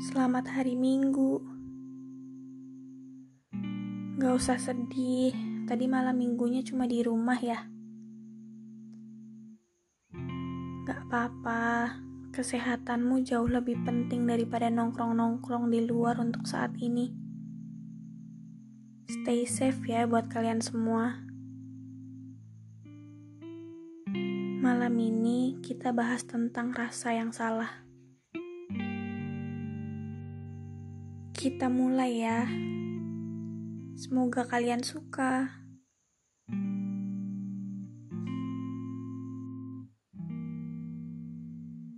Selamat hari Minggu. Gak usah sedih, tadi malam minggunya cuma di rumah ya. Gak apa-apa, kesehatanmu jauh lebih penting daripada nongkrong-nongkrong di luar untuk saat ini. Stay safe ya buat kalian semua. Malam ini kita bahas tentang rasa yang salah. Kita mulai ya. Semoga kalian suka.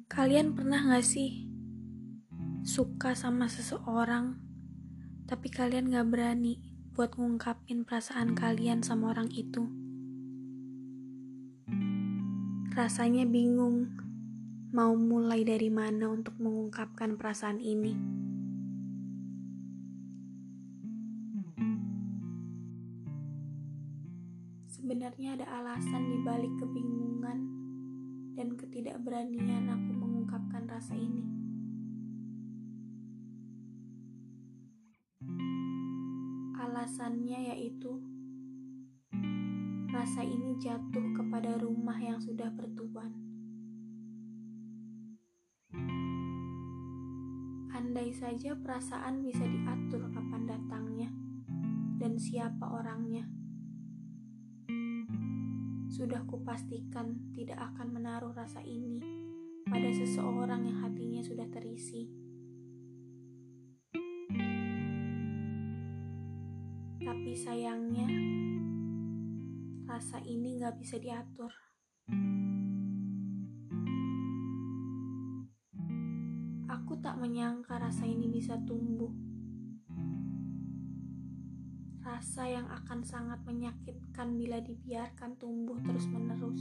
Kalian pernah gak sih suka sama seseorang, tapi kalian gak berani buat ngungkapin perasaan kalian sama orang itu? Rasanya bingung mau mulai dari mana untuk mengungkapkan perasaan ini. Sebenarnya ada alasan di balik kebingungan dan ketidakberanian aku mengungkapkan rasa ini. Alasannya yaitu rasa ini jatuh kepada rumah yang sudah bertuan. Andai saja perasaan bisa diatur kapan datangnya dan siapa orangnya sudah kupastikan tidak akan menaruh rasa ini pada seseorang yang hatinya sudah terisi. Tapi sayangnya, rasa ini gak bisa diatur. Aku tak menyangka rasa ini bisa tumbuh rasa yang akan sangat menyakitkan bila dibiarkan tumbuh terus-menerus.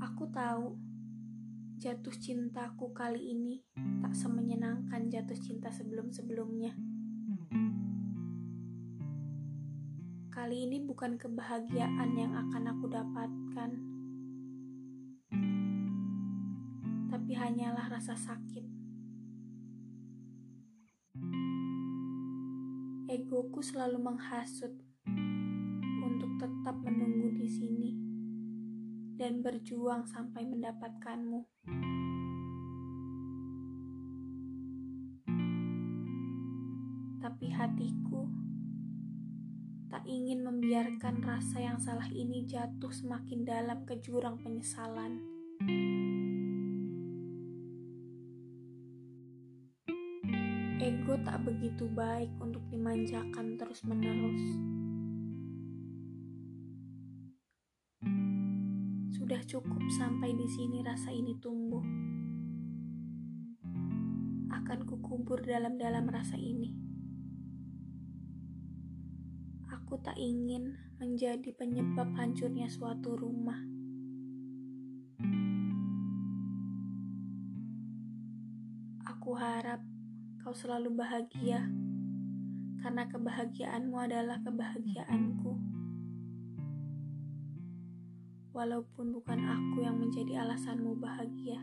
Aku tahu jatuh cintaku kali ini tak semenyenangkan jatuh cinta sebelum-sebelumnya. Kali ini bukan kebahagiaan yang akan aku dapatkan, tapi hanyalah rasa sakit egoku selalu menghasut untuk tetap menunggu di sini dan berjuang sampai mendapatkanmu. Tapi hatiku tak ingin membiarkan rasa yang salah ini jatuh semakin dalam ke jurang penyesalan. Ego tak begitu baik untuk dimanjakan terus-menerus. Sudah cukup sampai di sini rasa ini tumbuh. Akan kukubur dalam-dalam rasa ini. Aku tak ingin menjadi penyebab hancurnya suatu rumah. Aku harap kau selalu bahagia, karena kebahagiaanmu adalah kebahagiaanku. Walaupun bukan aku yang menjadi alasanmu bahagia.